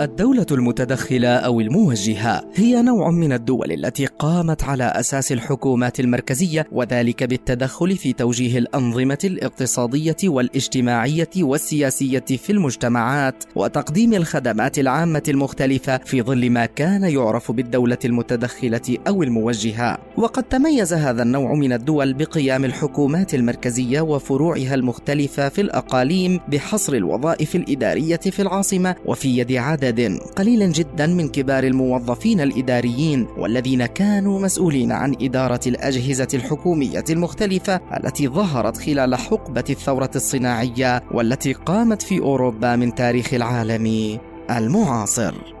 الدولة المتدخلة أو الموجهة هي نوع من الدول التي قامت على أساس الحكومات المركزية وذلك بالتدخل في توجيه الأنظمة الاقتصادية والاجتماعية والسياسية في المجتمعات وتقديم الخدمات العامة المختلفة في ظل ما كان يعرف بالدولة المتدخلة أو الموجهة. وقد تميز هذا النوع من الدول بقيام الحكومات المركزية وفروعها المختلفة في الأقاليم بحصر الوظائف الإدارية في العاصمة وفي يد عدد عدد قليل جدا من كبار الموظفين الإداريين والذين كانوا مسؤولين عن إدارة الأجهزة الحكومية المختلفة التي ظهرت خلال حقبة الثورة الصناعية والتي قامت في أوروبا من تاريخ العالم المعاصر.